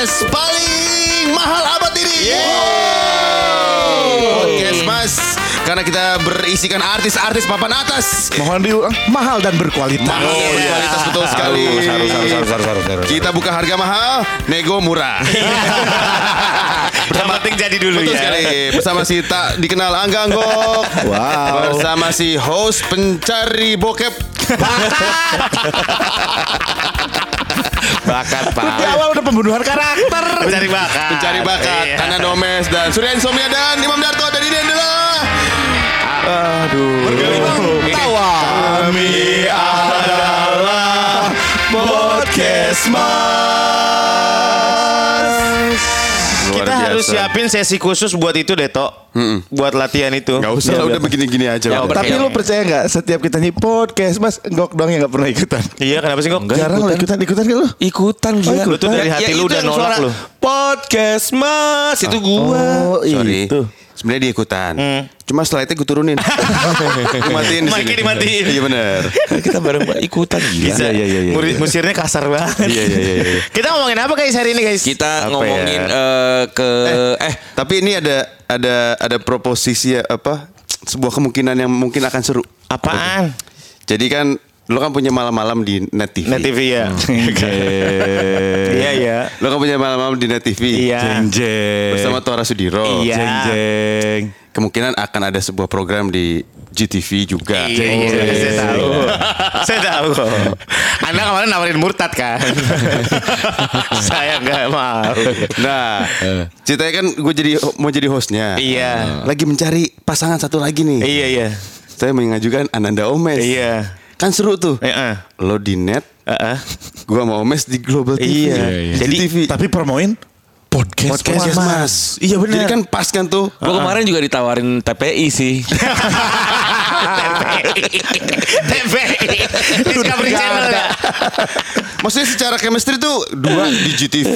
podcast paling mahal abad ini. Podcast Mas. Karena kita berisikan artis-artis papan atas. Mohon diulang mahal dan berkualitas. Mahal dan berkualitas betul sekali. Harus, harus, harus, harus, harus, harus, harus. Kita buka harga mahal, nego murah. Yang penting jadi dulu Betul ya. sekali. Bersama si tak dikenal Angga Anggok. Wow. Bersama si host pencari bokep. Bakat Di pak. awal udah pembunuhan karakter. Mencari bakat. Pencari bakat. Iya. Ana Domes dan Surya Insomnia dan Imam Darto dan ini adalah Aduh. tawa. Kami adalah podcast mas. Kita harus siapin sesi khusus buat itu deh, Tok. Buat latihan itu. Gak usah lah, Iya, udah begini-gini aja. Ya, udah. Tapi lu percaya nggak setiap kita nih podcast mas Enggok dong yang nggak pernah ikutan. Iya, kenapa sih kok? Jarang lo ikutan ikutan kan lu? Ikutan gila. Lu tuh dari hati lu itu udah nolak lu. Podcast Mas itu gua. Oh Sorry. itu. Sebenarnya dia ikutan. Cuma slide-nya gue turunin. Gue matiin di sini. dimatiin. Iya benar. kita bareng ikutan gila. Bisa. Iya, iya, iya. Muri- Musirnya kasar banget. Iya, iya, iya, iya. Kita ngomongin apa guys hari ini guys? Kita Apa ngomongin ya? eh, ke eh, Tapi ini ada ada ada proposisi apa sebuah kemungkinan yang mungkin akan seru. Apaan? Jadi kan lo kan punya malam-malam di Net TV. Net TV ya. Iya, iya. Lo kan punya malam-malam di Net TV. Iya. Jeng jeng. Bersama Tora Sudiro. Iya. Jeng jeng. Kemungkinan akan ada sebuah program di GTV juga. Iya, iya, saya tahu. saya tahu. Anda kemarin nawarin murtad kan? saya nggak mau. Nah, ceritanya kan gue jadi mau jadi hostnya. Iya. Lagi mencari pasangan satu lagi nih. Iya, iya. Saya mengajukan Ananda Omes. Iya. Kan seru tuh. Heeh. Lo di net, Heeh. gua mau Omes di Global TV. Iya. Di Jadi, TV. Tapi promoin podcast, Podcast Mas. Iya, benar. Jadi kan pas kan tuh. gua kemarin juga ditawarin TPI sih. TVI. Discovery Channel ya. Maksudnya secara chemistry tuh dua di GTV,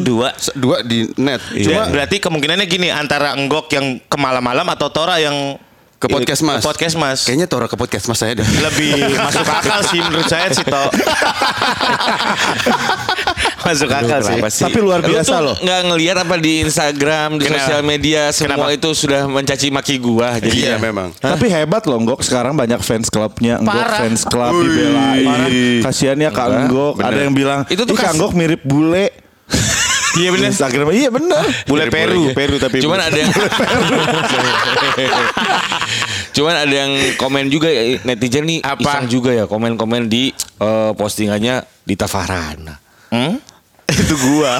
Dua. dua di net. Cuma Cuma berarti kemungkinannya gini antara enggok yang ke malam-malam atau Tora yang ke podcast Mas. Ke podcast Mas. Kayaknya Tora ke podcast Mas saya deh. lebih masuk akal sih menurut saya sih Tok. masuk akal sih. Sih? Tapi luar Lu biasa tuh loh. nggak ngelihat apa di Instagram, di Kenapa? sosial media semua Kenapa? itu sudah mencaci maki gua. Jadi Iya ya, memang. Tapi hebat loh Enggok sekarang banyak fans klubnya Enggok Parah. fans club dibelain. Kasihan ya Kak Enggok. Ada yang bilang Itu tuh "Ih, Kak kas- Enggok mirip bule. Iya benar. Instagram iya bener. Bule Peru, Peru tapi Cuman ada yang Cuman ada yang komen juga ya, netizen nih Apa? iseng juga ya komen-komen di eh, postingannya Dita Farhana. Hmm? Itu gua.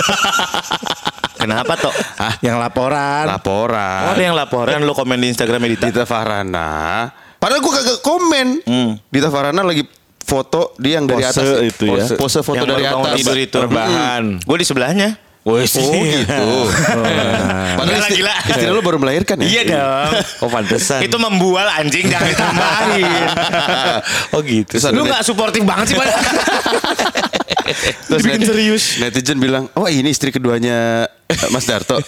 Kenapa Tok? Yang laporan. Oh, Laporan. ada yang laporan lo komen di Instagram Dita. Dita Farhana. Padahal gua kagak komen. Hmm. Dita Farhana lagi foto dia yang dari Pose atas itu ya. Pose, pose foto yang dari atas. tidur itu. Rebahan. Gue di sebelahnya. Wes. Oh gitu. Padahal Gila, istri, gila. istri lu baru melahirkan ya? Iya dong. Oh pantesan. Itu membual anjing jangan ditambahin. oh gitu. Terus Lu net- gak suportif banget sih Pak. terus Dibikin net- serius. Netizen bilang, "Oh, ini istri keduanya eh, Mas Darto."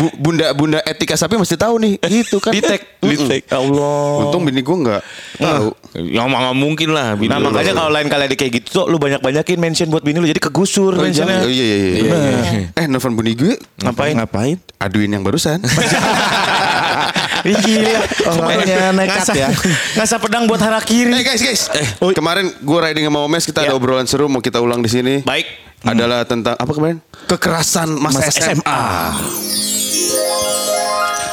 Bu- bunda bunda etika sapi mesti tahu nih. Gitu kan. Di tag, di tag. Allah. Untung bini gua nggak tahu. Ya nggak mungkin lah. Nah makanya kalau lain kali ada kayak gitu tuh lu banyak-banyakin mention buat bini lu jadi kegusur mentionnya. Oh, iya iya iya. Eh, nelfon bini gue Ngapain? Ngapain? aduin yang barusan. Gila. Orangnya nekat Ngasah- ya. Ngasah pedang buat hara Eh guys guys, kemarin gue riding sama Omes kita ada Ya. obrolan seru mau kita ulang di sini. Baik. Adalah tentang apa kemarin? Kekerasan masa, Masa SMA.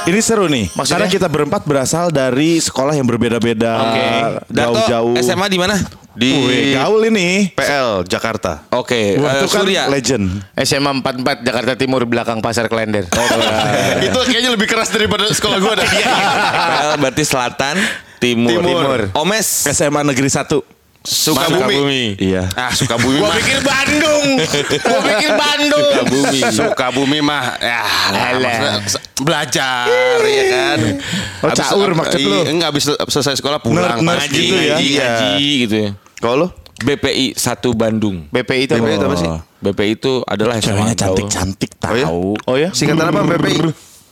Ini seru nih. Maksudnya? Karena kita berempat berasal dari sekolah yang berbeda-beda. Oke. Dato Jauh-jauh. SMA di mana? Di gaul ini. PL Jakarta. Oke, Wah, eh, itu kan Surya. legend. SMA 44 Jakarta Timur belakang Pasar Klender. Itu kayaknya lebih keras daripada sekolah gue dah. PL berarti selatan, timur. Timur. Omes. SMA Negeri 1. Sukabumi. Iya. Ah, Sukabumi Gua mah. pikir Bandung. Gua pikir Bandung. Sukabumi. Sukabumi mah ya lah, belajar ya kan. Oh, caur maksud lu? Iya, enggak habis selesai sekolah pulang pasti. gitu ya? Ngaji, Iya. ngaji gitu ya. Kalau lu? BPI 1 Bandung. BPI itu BPI itu apa sih? BPI itu adalah Ceweknya SMA cantik-cantik Oh ya? tahu. Oh ya? Singkatan apa BPI?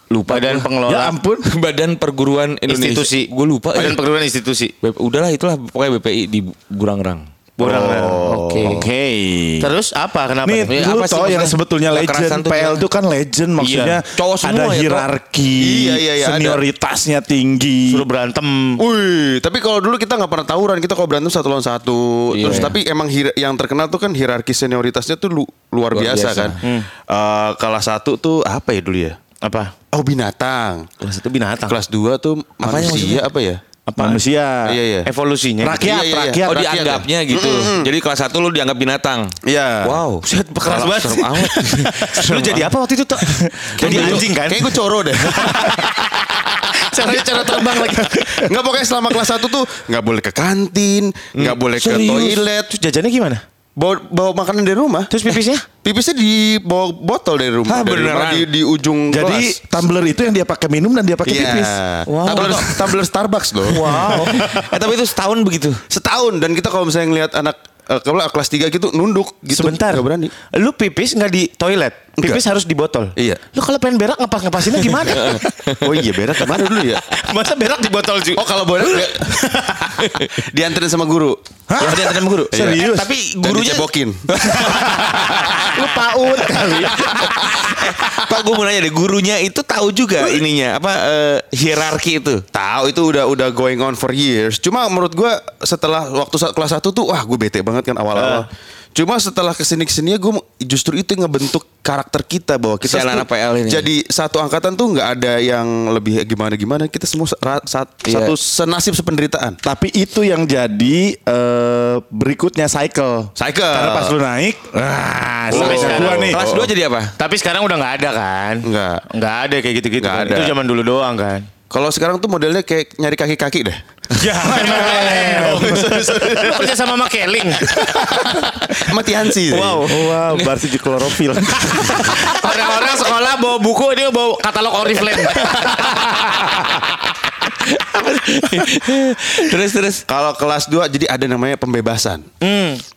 Lupa Badan gua. pengelola Ya ampun. Badan Perguruan Indonesia. institusi. Gue lupa. Badan eh. perguruan institusi. BP udahlah itulah pokoknya BPI di Burangrang. Burang Oh. Oke. Oke. Terus apa? Kenapa? Nih nih? Iya, dulu apa sih toh yang maksudnya? sebetulnya legend PL itu kan legend maksudnya Cowok semua ada ya, hierarki, Iya, iya, iya, ada. senioritasnya tinggi. Suruh berantem. Wih, tapi kalau dulu kita nggak pernah tawuran, kita kalau berantem satu lawan satu. Iya. Terus tapi emang yang terkenal tuh kan hierarki senioritasnya tuh lu- luar, Luar biasa, biasa. kan. Eh, kelas satu tuh apa ya dulu ya? Apa? Oh binatang. Kelas itu binatang. Kelas dua tuh Apanya manusia apa ya? Apa? Manusia. Iya iya. Evolusinya. Rakyat, Iya, iya, iya. rakyat. Oh rakyat dianggapnya gitu. Jadi kelas 1 lu dianggap binatang. Iya. Wow. Set keras banget. serem amat. Lu jadi apa waktu itu tuh? jadi anjing kan? Kayak gue coro deh. Caranya cara terbang lagi. Nggak pokoknya selama kelas satu tuh nggak boleh ke kantin, nggak boleh ke toilet, Terus jajannya gimana? Bawa, bawa makanan dari rumah. Terus pipisnya? Pipisnya di bawa botol dari rumah. Hah, dari rumah di, di ujung Jadi kelas. tumbler itu yang dia pakai minum dan dia pakai Iya. pipis. Tumbler, tumbler Starbucks loh. Wow. eh tapi itu setahun begitu. Setahun dan kita kalau misalnya ngelihat anak kalau kelas 3 gitu nunduk gitu. Sebentar. Nggak berani. Lu pipis nggak di toilet? Pipis harus di botol. Iya. Lu kalau pengen berak ngepas ngepasinnya gimana? Oh iya berak ke mana dulu ya? Masa berak di botol juga? Oh kalau berak dianterin sama guru. Hah? Ya, dia sama guru. Serius? Eh, tapi gurunya dicebokin. lu paut kali. Pak gue mau nanya deh, gurunya itu tahu juga ininya apa eh, hierarki itu. Tahu itu udah udah going on for years. Cuma menurut gua setelah waktu kelas 1 tuh wah gue bete banget kan awal-awal. Cuma setelah ke sini ke sini gue justru itu yang ngebentuk karakter kita bahwa kita Si anak-anak tuh PL ini. jadi satu angkatan tuh nggak ada yang lebih gimana gimana. Kita semua sa- ra- sa- Iya. satu senasib sependeritaan. Tapi itu yang jadi eh, berikutnya cycle. Cycle. Karena pas lu naik, ah, sampai sekarang. gua nih. Kelas 2 jadi apa? Tapi sekarang udah nggak ada kan? Nggak. Nggak ada kayak gitu-gitu. Kan? ada. Itu zaman dulu doang kan. Kalau sekarang tuh modelnya kayak nyari kaki-kaki deh. Lu kerja sama sama Keling. Sama Tiansi. Wow. Wow, berarti di klorofil. Orang-orang sekolah bawa buku dia bawa katalog Oriflame. terus terus. Kalau kelas 2 jadi ada namanya pembebasan.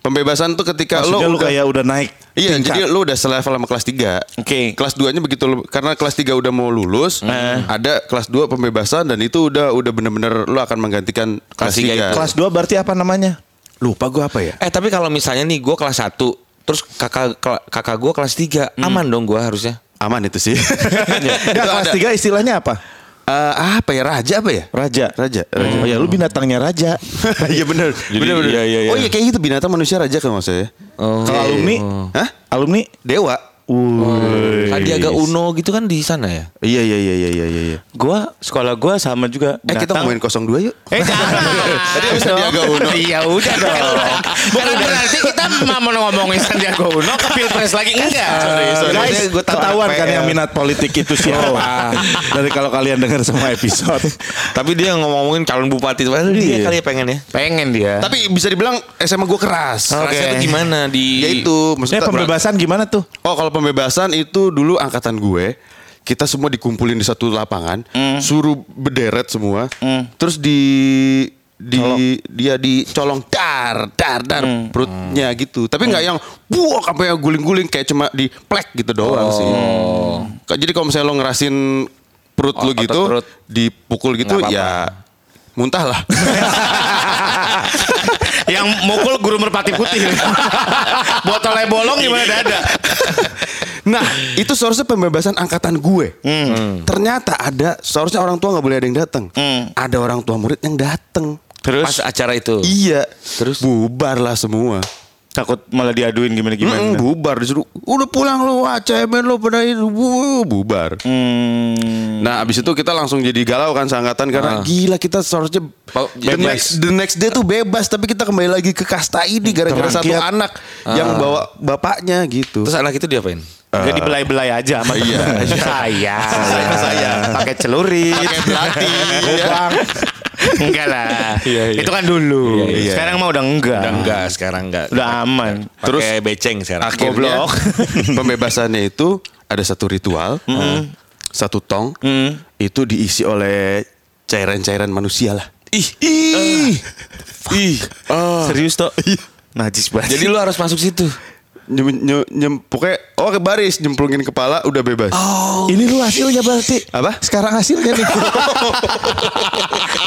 Pembebasan tuh ketika Maksudnya lo lu udah kayak udah naik. Iya, tingkat. jadi lu udah selevel sama kelas 3. Oke. Kelas 2-nya begitu lu- karena kelas 3 udah mau lulus, ada kelas 2 pembebasan dan itu udah udah bener-bener lu akan menggantikan kelas tiga 3. itu. Kelas 2 berarti apa namanya? lupa gua apa ya? Eh tapi kalau misalnya nih gue kelas 1 terus kakak kakak gue kelas 3 aman dong gue harusnya. Aman itu sih. Enggak, Itu kelas ada. 3 istilahnya apa? Eh, apa ya? Raja apa ya? Raja. Raja. raja. Oh ya lu binatangnya raja. Iya benar. Benar benar. iya, iya, iya. Oh iya kayak gitu binatang manusia raja kan maksudnya. Oh. Kalau alumni, Hah? alumni Dewa. Sandiaga Uno gitu kan di sana ya. Iya iya iya iya iya iya. Gua sekolah gua sama juga. Eh kita ngomongin 02 yuk. Eh jangan. Tadi habis Sandiaga Uno. Iya udah dong. Bukan berarti kita mau ngomongin Sandiaga Uno ke Pilpres lagi enggak. sorry. Guys, Maksudnya gua tahu ketahuan kan PL. yang minat politik itu siapa? Dari kalau kalian dengar semua episode. Tapi dia ngomongin calon bupati itu dia Iya. kali ya pengen ya. Pengen dia. Tapi bisa dibilang SMA gue keras. Oke. Kerasnya tuh gimana di Ya itu maksudnya pembebasan gimana tuh? Oh kalau pembebasan itu dulu angkatan gue kita semua dikumpulin di satu lapangan, suruh berderet semua, terus di di dia dicolong dar dar dar perutnya gitu. Tapi nggak yang buah sampai yang guling-guling kayak cuma di plek gitu doang sih. Ka- Jadi kalau misalnya lo ngerasin perut Oh, lu otot gitu, perut. dipukul gitu Nggak apa-apa. ya muntah lah. yang mukul guru merpati putih. Botolnya bolong gimana dada. Nah, itu seharusnya pembebasan angkatan gue. Hmm. Ternyata ada seharusnya orang tua nggak boleh ada yang datang. Ada orang tua murid yang datang. Terus pas acara itu. Iya. Terus? bubar lah semua. Takut malah diaduin gimana gimana. Mm, bubar disuruh. Udah pulang lu, wah cemen lu pada itu Bu, bubar. Hmm. Nah, abis itu kita langsung jadi galau kan seangkatan karena gila kita seharusnya Oh, the bebas. next, the next day tuh bebas tapi kita kembali lagi ke kasta ini gara-gara satu anak yang bawa bapaknya gitu. Terus anak itu diapain? Gak dibelai-belai aja sama Iya. temen. Saya. Saya, saya. Pakai celurit. Pakai belati. Bang. Enggak lah. Iya, iya. Itu kan dulu. Iya, iya. Sekarang mah udah enggak. Udah enggak sekarang enggak. Udah aman. Terus beceng sekarang. Akhirnya Goblok. pembebasannya itu ada satu ritual, satu tong, itu diisi oleh cairan-cairan manusia lah. Ih, ih. Ih. Serius toh? Najis banget. Jadi lu harus masuk situ. Nyem, nyem, nyem, pokoknya, oh ke baris, nyemplungin kepala, udah bebas. Ini lu hasilnya berarti. Apa? Sekarang hasilnya nih.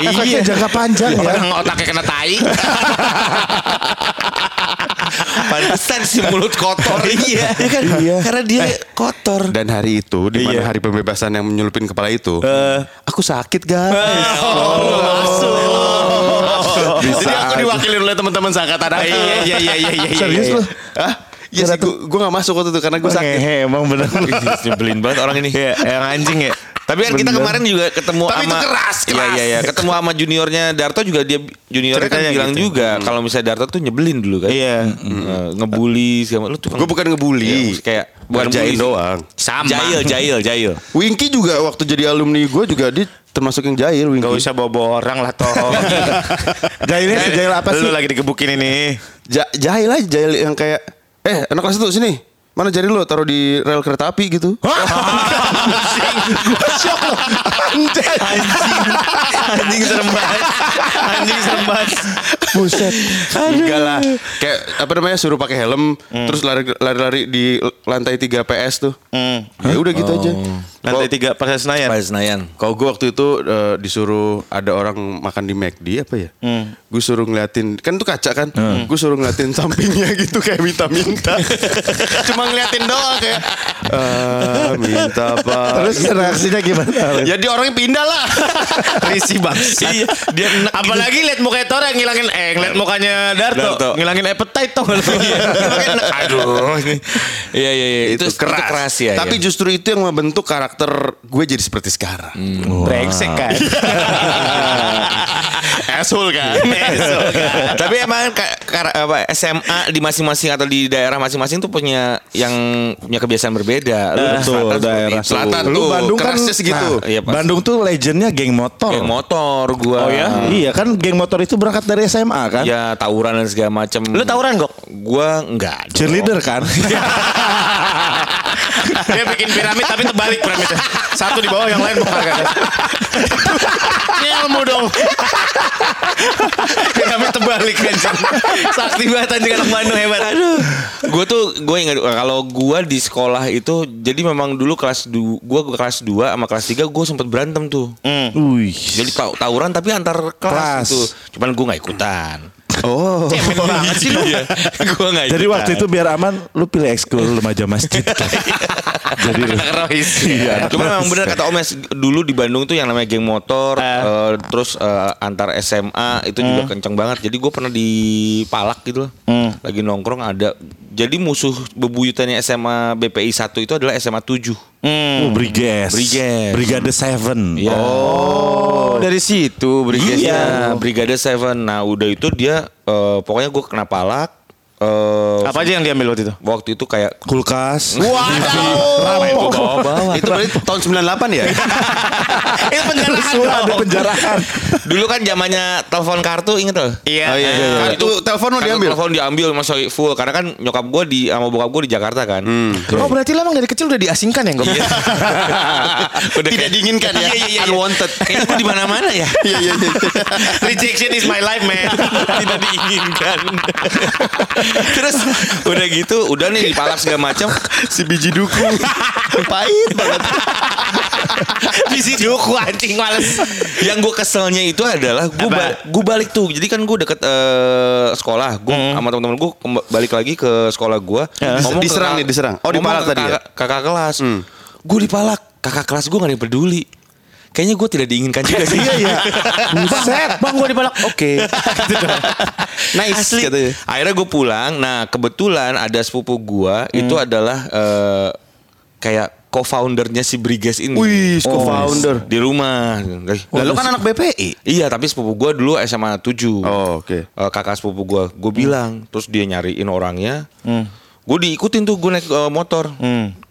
Efeknya jangka panjang ya. orang otaknya kena tai. pantesan si mulut kotor. iya. kan? Iya. Karena dia kotor. Dan hari itu di mana Iya. hari pembebasan yang menyelupin kepala itu, aku sakit guys. Jadi aku diwakili oleh teman-teman seangkatan aku. Iya iya iya iya iya. Serius lu? Hah? Iya sih, gue gak masuk waktu itu karena gue sakit. Ngehe emang bener. Nyebelin banget orang ini. Iya, yang anjing ya. Tapi kan kita kemarin juga ketemu Tapi sama itu keras, Iya keras. iya iya, ketemu sama juniornya Darto juga dia juniornya kan bilang gitu. juga kalau misalnya Darto tuh nyebelin dulu kan. Iya. Eh, ngebully segala lu tuh Gue bukan ngebully. Iya, kayak bukan sih. doang. Sama. Jail, jail, jail. Winky juga waktu jadi alumni gue juga dia termasuk yang jahil Winky. Gak usah bawa orang lah toh. Jahilnya sejahil apa sih? Lu lagi digebukin ini. Ja- jahil aja jahil yang kayak eh anak kelas itu sini. Mana jari lo taruh di rel kereta api gitu. Anjing. Serem banget. Anjing serem banget. Buset. enggak lah. Kayak apa namanya suruh pakai helm terus lari lari di lantai 3 PS tuh. Ya udah gitu aja Lantai tiga pasar Senayan. Pak Senayan. kalau gue waktu itu eh, disuruh ada orang makan di McD apa ya gue suruh ngeliatin kan tuh kaca kan gue suruh ngeliatin sampingnya gitu kayak minta-minta cuma ngeliatin doang kayak "Eh, minta apa Terus reaksinya gimana? ya dia orangnya pindah lah Risih bang. Iya, dia enak Apalagi liat mukanya Tora ngilangin eh ngeliat mukanya Darto, Darto. ngilangin appetite tong lu. Aduh. Iya iya iya itu, itu keras, ya. Tapi ya. justru itu yang membentuk karakter gue jadi seperti sekarang. Brengsek kan. Asshole kan. Tapi emang apa, SMA di masing-masing atau di daerah masing-masing tuh punya yang punya kebiasaan berbeda. Lu Betul, selatan daerah. Selatan Lu tuh Bandung kan segitu. Nah, Iya, pasti. Bandung tuh legendnya geng motor. Kayak motor gua. Oh ya? Iya kan geng motor itu berangkat dari SMA kan? Ya tawuran dan segala macam. Lu tawuran kok? Gua enggak. Cheerleader kan? Dia bikin piramid tapi terbalik Satu di bawah yang lain bongkar kan. Ini ilmu dong. piramid terbalik anjing. Sakti banget anjing anak Bandung hebat. Aduh. Gue tuh gue ingat kalau gue di sekolah itu jadi memang dulu kelas du, gue kelas 2 sama kelas 3 gue sempat berantem tuh. Wih. Jadi taw- tawuran tapi antar kelas, Kelas. itu. Cuman gue nggak ikutan. Oh. Cemen banget sih lu. gue nggak Jadi waktu itu biar aman lu pilih ekskul remaja masjid. Jadi Anak Rohis. Iya, Cuma memang benar kata Om Mes dulu di Bandung tuh yang namanya geng motor, eh, terus eh, antar SMA itu juga kenceng banget. Jadi gue pernah di Palak gitu loh, lagi nongkrong ada. Jadi musuh bebuyutannya SMA BPI 1 itu adalah SMA 7 Oh, Briges. Briges. Brigade Seven. Iya. Oh, dari situ Brigade. Iya, Brigade Seven. Nah, udah itu dia eh, pokoknya gue kena palak. Eh, Apa aja yang diambil waktu itu? waktu itu kayak Kulkas. Waduh. bawa-bawa. Itu berarti tahun 98 ya? Itu penjarahan Lu ada dong. penjarahan. Dulu kan zamannya telepon kartu inget loh. Iya. Oh, iya, iya, iya. Kartu telepon lo diambil? Telepon diambil masuk full karena kan nyokap gue di sama bokap gue di Jakarta kan. Oh berarti lo emang dari kecil udah diasingkan ya Gok? Udah Tidak diinginkan ya? Iya, iya, iya. Unwanted. Kayaknya gue di mana-mana ya. Iya, iya, iya. Rejection is my life man. Tidak diinginkan. Terus udah gitu, udah nih dipalak segala macam. Si biji duku. Pahit banget. Bisi duku anjing males. Yang gue keselnya itu adalah gue balik, gue balik tuh. Jadi kan gue deket eh, sekolah, gue sama teman-teman gue balik lagi ke sekolah gue. Dis- diserang nih, diserang. Oh, dipalak tadi ya? kakak, kelas. Gue dipalak. Kakak kelas gue gak ada yang peduli. Kayaknya gue tidak diinginkan juga sih. Iya iya. Buset, bang gue dipalak. Oke. Nice Asli. katanya. Akhirnya gue pulang. Nah kebetulan ada sepupu gue itu adalah eh, kayak co-foundernya si Briges ini. Wih, co-founder. Di rumah. Lalu kan anak BPI. Iya tapi sepupu gue dulu SMA 7 Oh, oke. Eh, Kakak sepupu gue Gue bilang Terus dia nyariin orangnya Gue diikutin tuh gue naik eh, motor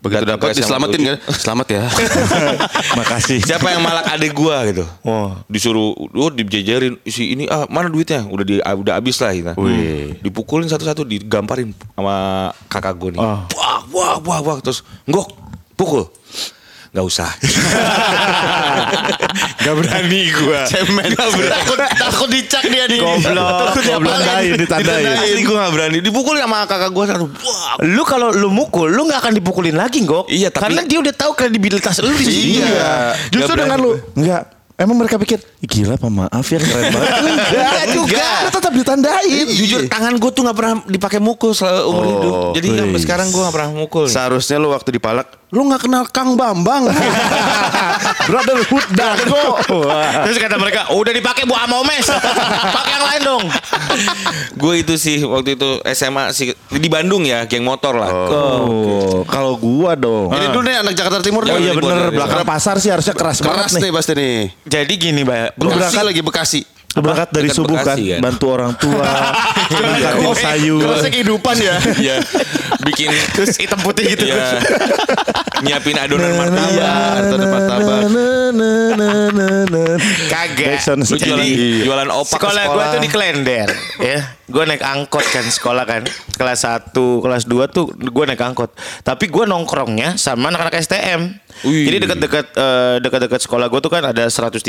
Begitu dapat diselamatin 7. kan? Selamat ya. Makasih. Siapa yang malak adik gue gitu Disuruh Oh dijejerin Si ini ah mana duitnya Udah di, ah, udah habis lah gitu. Wih. Dipukulin satu-satu Digamparin sama kakak gue nih Oh. Wah wah wah wah Terus Nggok Pukul Gak usah Gak berani gue. Cemen. Takut takut dicak dia nih. Goblok. Ditandain, ditandain. Asli gue gak berani Dipukulin sama kakak gue satu Lu kalau lu mukul, lu gak akan dipukulin lagi, Gok. Iya, tapi- Karena dia udah tahu kredibilitas lu di sini. Iya. Justru Nggak dengan berani lu enggak Emang mereka pikir "Ih, gila pemaaf ya keren banget. Enggak juga. Tetap ditandain. Jujur tangan gue tuh nggak pernah dipakai mukul selama umur hidup. Jadi sampai sekarang gue nggak pernah mukul. Seharusnya lu waktu dipalak, lu nggak kenal Kang Bambang. Brotherhood Dago. Terus kata mereka, "Oh, udah dipakai Bu Amomes. Pakai yang lain dong. gue itu sih waktu itu SMA sih di Bandung ya, geng motor lah. Oh, kalau gua dong. Ini dulu nih anak Jakarta Timur. Oh nih. iya bener, belakang pasar sih harusnya keras, Keras banget nih. nih pasti nih. Jadi gini, Mbak. Bekasi berangkat- lagi Bekasi. Berangkat dari Dekat subuh kan, Bekasi kan? bantu orang tua, angkatin sayur. Kerasnya kehidupan ya. Iya, bikin Terus hitam putih gitu. ya, nyiapin adonan martabak. Atau martabak. Kagak. Lu jualan, sedih. jualan opak ke sekolah gue tuh di Klender ya gue naik angkot kan sekolah kan kelas 1 kelas 2 tuh gue naik angkot tapi gue nongkrongnya sama anak-anak STM Wih. jadi dekat-dekat eh, dekat-dekat sekolah gue tuh kan ada 103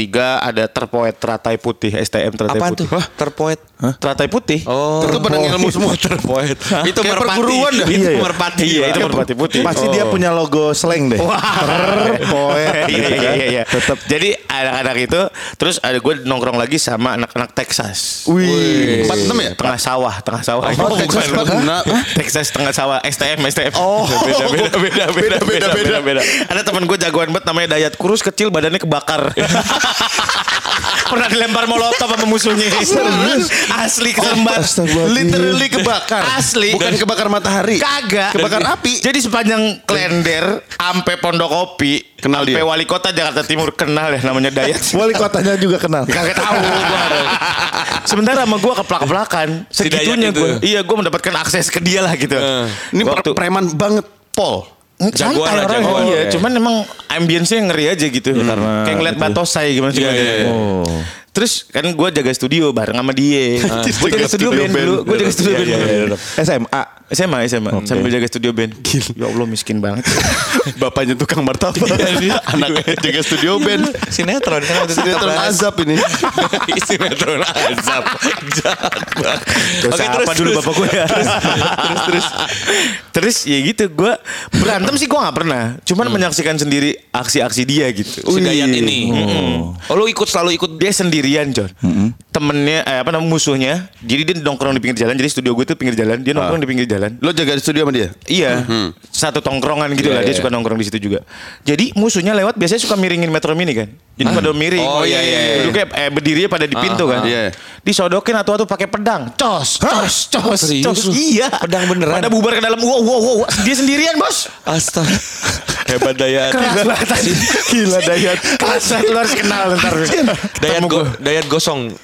ada terpoet teratai putih STM teratai Apaan putih tuh? Terpoet. Teratai putih Oh, Itu pada ilmu semua. terpoet. Itu Kayak merpati. perguruan dah. Itu Iya, iya. merpati. iya itu merpati putih Pasti dia punya logo slang deh. Terpoet iya, gitu iya, kan. iya, iya. Tetap Jadi anak-anak itu terus ada gue nongkrong lagi sama anak-anak Texas. Wih. 46 ya? Tengah sawah, tengah sawah. Oh, Texas bukan. 46. Texas tengah sawah, STM, STM. Oh. beda, beda, beda, beda, beda, beda, beda. Ada teman gue jagoan banget namanya Dayat kurus kecil badannya kebakar. Pernah dilempar molotov sama musuhnya. Asli kesembat. Literally kebakar. Asli. Bukan kebakar matahari. Kagak. Kebakar api. Jadi sepanjang Klender sampai Pondok Kopi, Kenal dia? wali kota Jakarta Timur kenal ya namanya Dayat. Wali kotanya juga kenal. Kagak tahu gua. Sementara sama gua keplak-keplakan segitunya Dayat itu. gua. Iya, gua mendapatkan akses ke dia lah gitu. Ini pre- preman banget, Pol. Santai Jagoan lah, jagoan. Iya, Iya. cuman emang ambience-nya ngeri aja gitu. Karena Kayak ngeliat itu. Batosai gimana sih. Iya, jaga. iya. Oh. Terus kan gue jaga studio bareng sama dia. gue jaga studio band dulu. Gue jaga studio band dulu. SMA. SMA, SMA. Sambil jaga studio band. Ya Allah miskin banget. Bapaknya tukang martabak. Anaknya jaga studio band. Sinetron kan Sinetron azab ini. Sinetron azab. Jahat banget. Dosa apa dulu bapak gue ya. terus, terus. Terus ya gitu gue berantem sih gue gak pernah. Cuman menyaksikan sendiri aksi-aksi dia gitu. Si Dayat ini. Oh lu ikut selalu ikut Dia sendirian John. Temennya eh, apa namanya musuhnya. Jadi dia nongkrong di pinggir jalan. Jadi studio gue tuh pinggir jalan. Dia nongkrong di pinggir jalan. Lo jaga di studio sama dia? Iya, satu tongkrongan gitu Iya, lah. Dia iya. suka nongkrong di situ juga. Jadi musuhnya lewat biasanya suka miringin Metro Mini kan. Jadi pada miring. Oh, iya, iya, iya. Duduknya eh berdirinya pada di pintu kan. ah, iya. Disodokin atau-atau pakai pedang. Cos, cos, cos, Serius cos. Iya. Pedang beneran? Pada bubar ke dalam. Wow, wow, wow. Dia sendirian bos. Astaga. Hebat Dayat. Keras banget. Gila Dayat. Keras banget. Lu harus kenal ntar. Dayat, go, gua. Dayat gosong.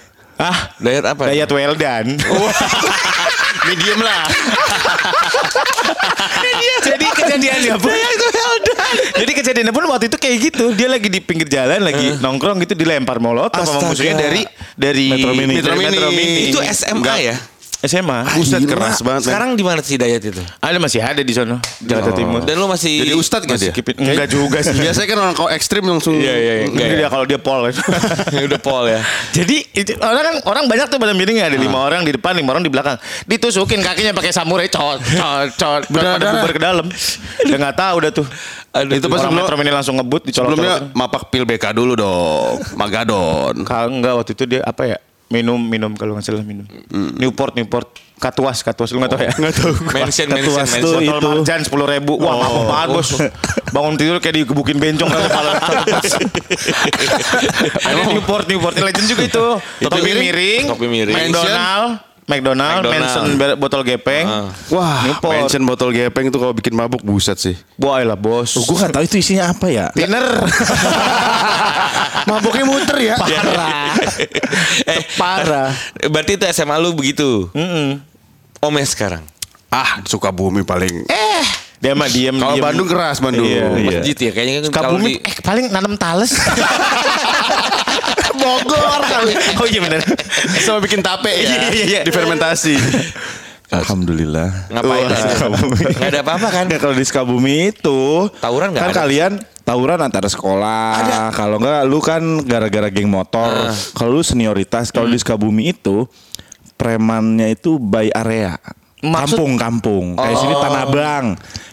Ah, Dayat apa? Dayat Weldan. Medium lah. Jadi kejadiannya pun Jadi kejadiannya pun waktu itu kayak gitu. Dia lagi di pinggir jalan lagi nongkrong gitu dilempar molotov sama musuhnya dari dari Metro Mini. Metro Metro Mini. Mini. Itu SMA ya? SMA. Buset keras banget. Sekarang di mana sih Dayat itu? Ada masih ada di sana Jakarta Timur. Dan lu masih Jadi ustad gak dia? Masih keep it- Enggak juga sih. Biasanya kan orang kalau ekstrim langsung. Iya iya iya. Enggak Enggak ya? dia kalau dia pol. udah Paul ya. Jadi itu, orang kan orang banyak tuh pada miringnya ada lima orang di depan, lima orang di belakang. Ditusukin kakinya pakai samurai cot cot cot. Benar bubar ke dalam. Udah nggak tahu udah tuh. Aduh, itu pas sebelum- Metro Mini langsung ngebut dicolok. Sebelumnya mapak pil BK dulu dong. Magadon. Kalau enggak waktu itu dia apa ya? Minum minum kalau nggak salah minum. Newport Newport. Katuas Katuas lu nggak tahu ya? Nggak tahu. Mention, mention, Ketua mention. tuh Botol itu. marjan sepuluh ribu. Wah mabuk banget bos. Bangun tidur kayak digebukin bencong kali kepala. Ada Newport Newport Legend juga itu. Topi miring. miring. Topi miring. McDonald. McDonald, McDonald. Be- botol gepeng. Wah, Newport. mention botol gepeng itu kalau bikin mabuk buset sih. Boy lah bos. Oh, gue gak tahu itu isinya apa ya. Dinner. Mabuknya muter ya. Parah. eh, Parah. berarti itu SMA lu begitu. Omes sekarang. Ah, suka bumi paling. Eh, dia mah diem Kalau. Bandung keras Bandung. Iya, iya. Masjid ya kayaknya kan kalau Kabumi di eh paling nanam tales. Bogor kali. oh iya benar. Sama bikin tape ya. Iya, iya, iya. Difermentasi. Alhamdulillah. ngapain? Nggak ada apa-apa kan? Ya, kalau di Sukabumi itu Tawuran nggak kan ada? kalian tawuran antara sekolah. Kalau enggak lu kan gara-gara geng motor. Kalau lu senioritas, kalau di Sukabumi itu premannya itu by area. Maksud- Kampung-kampung. Kayak sini Tanah Abang.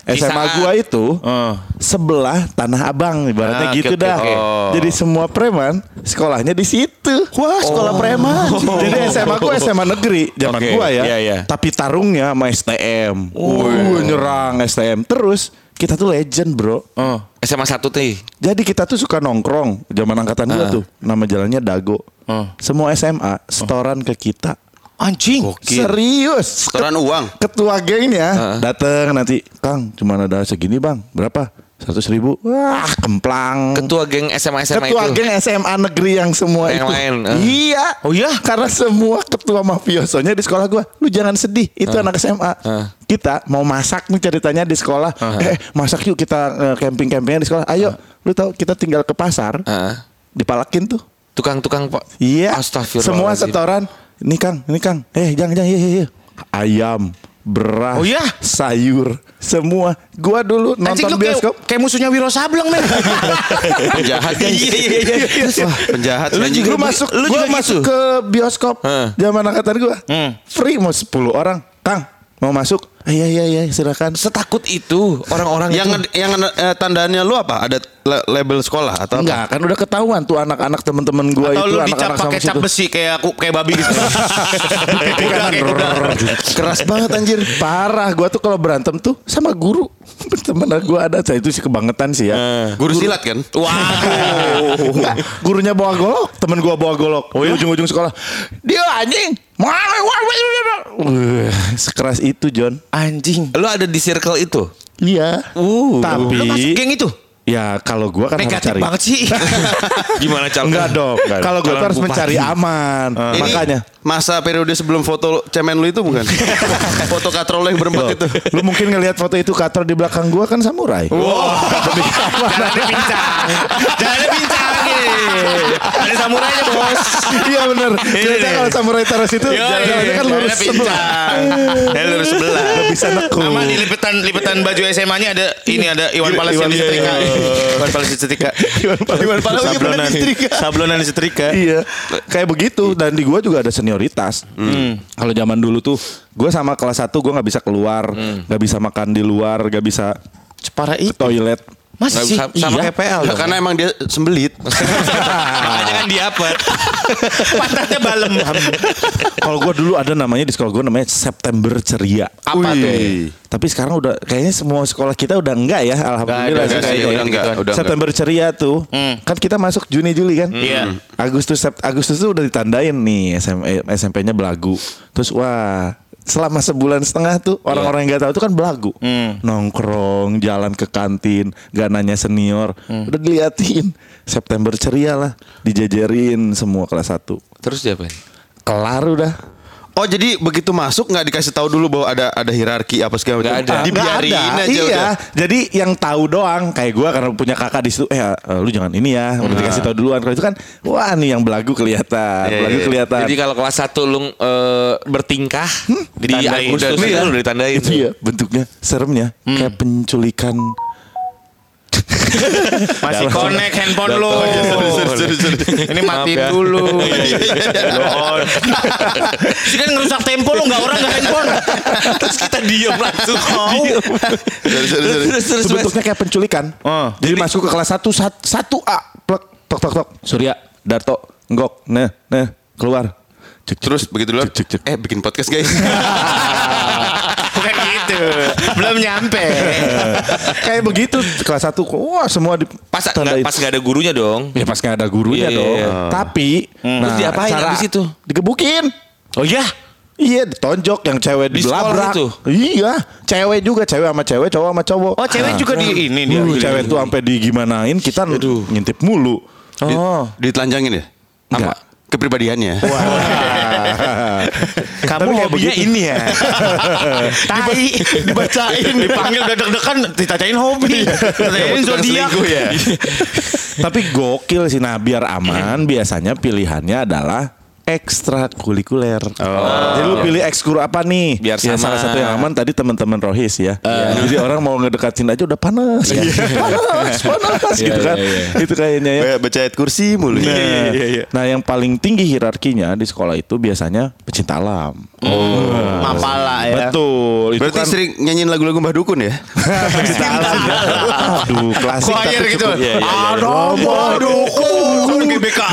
SMA gua itu Oh. sebelah Tanah Abang ibaratnya Ah, gitu oke, dah. oke. Jadi semua preman sekolahnya di situ. Wah, sekolah preman. Jadi SMA gua SMA negeri zaman Oke, gua ya. iya, iya. Tapi tarungnya sama STM. Uh, nyerang STM. Terus kita tuh legend, Bro. Oh. SMA 1 teh. Jadi kita tuh suka nongkrong zaman angkatan gua tuh. Nama jalannya Dago. Ah. Semua SMA setoran ke kita. Anjing. Serius. Setoran uang. Ketua gengnya dateng nanti, Kang, cuma ada segini bang, berapa? Seratus ribu. Wah, kemplang. Ketua geng SMA SMA Ketua itu. geng SMA negeri yang semua Yang itu. lain, eh. Iya. Oh iya? Karena semua ketua mafiosonya di sekolah gua. Lu jangan sedih, itu anak SMA. Kita mau masak nih ceritanya di sekolah. Eh, masak yuk kita eh, camping-campingnya di sekolah. Ayo, lu tahu kita tinggal ke pasar. Heeh. Dipalakin tuh. Tukang-tukang Pak. Iya. Astagfirullahaladzim. Semua setoran. Ini Kang, ini Kang. Eh, jangan jangan iya, iya, iya. Ayam, beras, Oh iya? sayur, semua. Gua dulu Anjing nonton lu kayak, bioskop. kayak musuhnya Wiro Sableng men. Penjahat kan. Iya iya iya. Wah, penjahat. Lu anjing. juga masuk, lu gua juga masuk gitu? ke bioskop Heeh. zaman angkatan gua. Hmm. Free mau 10 orang. Kang, mau masuk? Iya iya iya, silakan. Setakut itu orang-orang Yang itu. yang eh, tandanya lu apa? Ada le- label sekolah atau apa? Enggak, kan udah ketahuan tuh anak-anak temen-temen gua Atau itu lu dicap pakai cap situ. besi kayak aku kayak babi gitu. Kayak kuda, kayak kuda. Keras banget anjir. Parah. Gua tuh kalau berantem tuh sama guru. Temen gua ada, saya itu sih kebangetan sih ya. Guru silat kan? Waduh. Enggak, gurunya bawa golok, temen gua bawa golok. Oh ya? Di ujung-ujung sekolah. Dia anjing. Wah, Sekeras itu, John. Anjing. Lu ada di circle itu? Iya. Uh, Tapi lu masuk geng itu? Ya kalau gua kan harus Negatif cari. banget sih. Gimana cal? Enggak dong. Kalau gua tuh harus mencari aman. Ini Makanya masa periode sebelum foto cemen lu itu bukan? foto katrol yang berempat itu. lu mungkin ngelihat foto itu kator di belakang gua kan samurai. Jalannya pincang. Jalannya pincang nih. Ada samurainya bos. iya bener. Kayaknya kalau samurai taruh situ jalannya kan lurus sebelah. Ya lurus sebelah. Bisa nekuk. Sama di lipetan lipetan baju SMA-nya ada ini ada Iwan Fals yang Iwan- disetrika. iya, iya. Iwan Fals disetrika. Iwan Fals juga pernah Sablonan disetrika. sablonan disetrika. Iya, kayak begitu dan di gua juga ada senioritas. Kalau zaman dulu tuh, gua sama kelas 1 gua nggak bisa keluar, nggak bisa makan di luar, nggak bisa Separah ke itu. toilet. Masih sih. Sama, sama Iya. kayak PL Ya, karena emang dia sembelit. Makanya kan diapet. Pantatnya balem. Kalau gua dulu ada namanya di sekolah gua namanya September Ceria. Apa tuh? Tapi sekarang udah kayaknya semua sekolah kita udah enggak ya, alhamdulillah nggak sih, kayaknya. udah enggak, udah enggak. September Ceria tuh. Kan kita masuk Juni Juli kan? Iya. Agustus Agustus tuh udah ditandain nih SM, eh, SMP-nya belagu. Terus wah, selama sebulan setengah tuh orang-orang yang nggak tahu tuh kan belagu. Nongkrong, jalan ke kantin, gak nanya senior. Udah diliatin. September ceria lah, dijejerin semua kelas 1. Terus diapain? Kelar udah. Oh jadi begitu masuk nggak dikasih tahu dulu bahwa ada ada hierarki apa segala macam. Ada. Dibiarin Nggak ada. aja iya. udah. Jadi yang tahu doang kayak gua karena punya kakak di situ, eh eh, lu jangan ini ya, udah dikasih tahu duluan. Kalau itu kan wah nih yang belagu kelihatan, Iya, belagu iya. kelihatan. Jadi kalau kelas 1 lu eh, bertingkah di Ditandain. Agustus Udah, iya. udah ditandain. itu ya bentuknya seremnya kayak penculikan Masih connect handphone sorry. Ini matiin Maaf ya. dulu. Sih kan ngerusak tempo lo nggak orang nggak handphone. Terus kita diem langsung. Sorry, sorry, sorry. Terus terus bentuknya kayak penculikan Oh. jadi masuk ke kelas 1 satu A plek tok tok tok Surya Darto Nggok nah nah keluar cek, cek, Terus begitu cek, cek. Eh bikin podcast guys. Belum nyampe. kayak begitu kelas 1 wah semua di Pas nggak- pas nggak ada gurunya dong. ya pas nggak ada gurunya Iya, dong iya. tapi Terus diapain abis itu? digebukin Oh iya. Iya ditonjok yang cewek Di sekolah dilabrak. itu? Iya, cewek juga, cewek sama cewek, cowok sama cowok. Oh cewek juga di ini dia. Uh, cewek tuh sampai digimanain kita ngintip mulu. Oh. Ditelanjangin ya? Enggak. Kepribadiannya. Kamu Tapi kayak hobinya begitu. ini ya. Tai. Dibacain. Dipanggil deg-degan. Ditanyain hobi. Ditanyain tukang zodiak. ya? Tapi gokil sih. Nah biar aman biasanya pilihannya adalah ekstrakurikuler. Jadi lu pilih ekskul apa nih? Biar ya, sama. salah satu yang aman tadi teman-teman Rohis ya. Jadi orang mau ngedekatin aja udah panas, panas, panas gitu kan. Itu kayaknya ya. Baca ayat kursi mulu. Nah, nah, yang paling tinggi hierarkinya di sekolah itu biasanya pecinta alam. Mapala ya. Betul. Itu Berarti kan sering nyanyiin lagu-lagu Mbah Dukun ya? pecinta alam. Aduh, klasik Choir tapi gitu. cukup. Ada dukun GBK.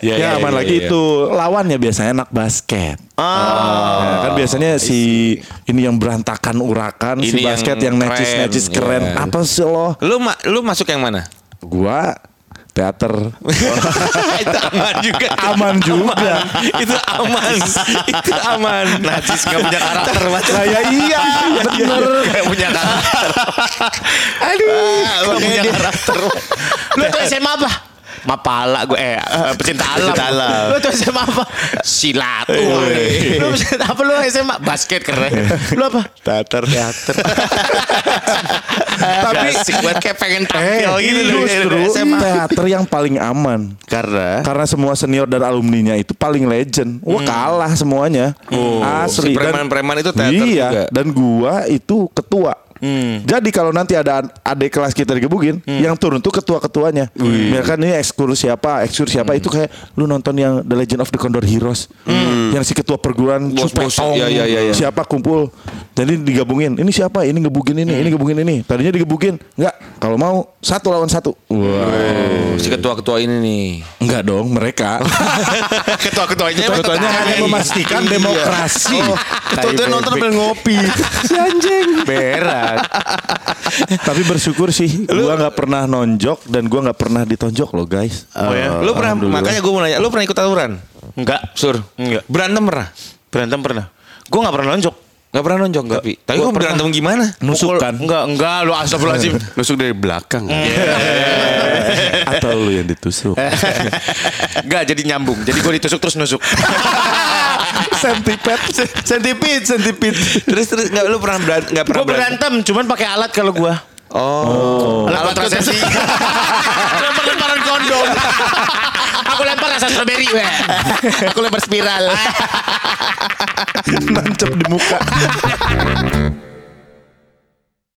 Ya, Iya, aman iya, lagi iya. itu lawannya biasanya anak basket. Nah, kan biasanya si ini yang berantakan urakan, si Ini yang basket yang necis necis keren. keren, iya. Apa sih lo? Lu ma- lu masuk yang mana? Gua teater itu aman juga. aman juga. itu aman. itu aman. Najis gak punya karakter macam. Nah, ya iya, bener. Gak punya karakter. Aduh. Gak punya karakter. Lu tuh SMA apa? Mapala gue eh eh, pecinta alam. Pecinta alam. Lu tuh SMA apa? Silat. Woi. Lu pecinta apa lu SMA? Basket keren. Lu apa? Teater. Teater. Tapi Asik banget kayak pengen eh, tampil gitu loh. justru teater yang paling aman. Karena Karena semua senior dan alumninya itu paling legend. Wah kalah semuanya. Asli. Si Dan- preman-preman itu teater iya, juga. Dan gua itu ketua. Jadi kalau nanti ada adik kelas kita digebukin, yang turun tuh ketua-ketuanya. Misalkan ini ekskur siapa, ekskur siapa itu kayak lu nonton yang The Legend of the Condor Heroes. Yang si ketua perguruan Cupetong, iya, iya, iya, iya. siapa kumpul. Jadi digabungin. Ini siapa? Ini ngebugin ini, ini ngebugin ini. Tadinya digebukin. Enggak, kalau mau satu lawan satu. Wah. Si ketua-ketua ini nih. Enggak dong, mereka. Ketua-ketuanya emang Ketuanya tetangga. hanya memastikan demokrasi. Ketua tuh nonton sambil ngopi. berak. Tapi bersyukur sih, gua nggak pernah nonjok dan gua nggak pernah ditonjok loh guys. Oh ya? Lu pernah makanya gue mau nanya, lu pernah ikut tawuran? Enggak. Sur. Enggak. Berantem pernah? Berantem pernah. Gue gak pernah nonjok. Gak pernah nonjok tapi. Tapi Gua lu berantem gimana? Nusuk kan? Enggak, enggak lu astagfirullahaladzim. Nusuk dari belakang. Atau lu yang ditusuk. Enggak jadi nyambung. Jadi gue ditusuk terus nusuk. Sentipet. Sentipit, sentipit. terus terus nggak lu pernah beran, nggak pernah Gue berantem, cuman pakai alat kalau gue. Oh. Alat kontrasepsi. Lempar-lemparan kondom. Aku lempar rasa strawberry, weh. Aku lempar spiral. Nancep di muka.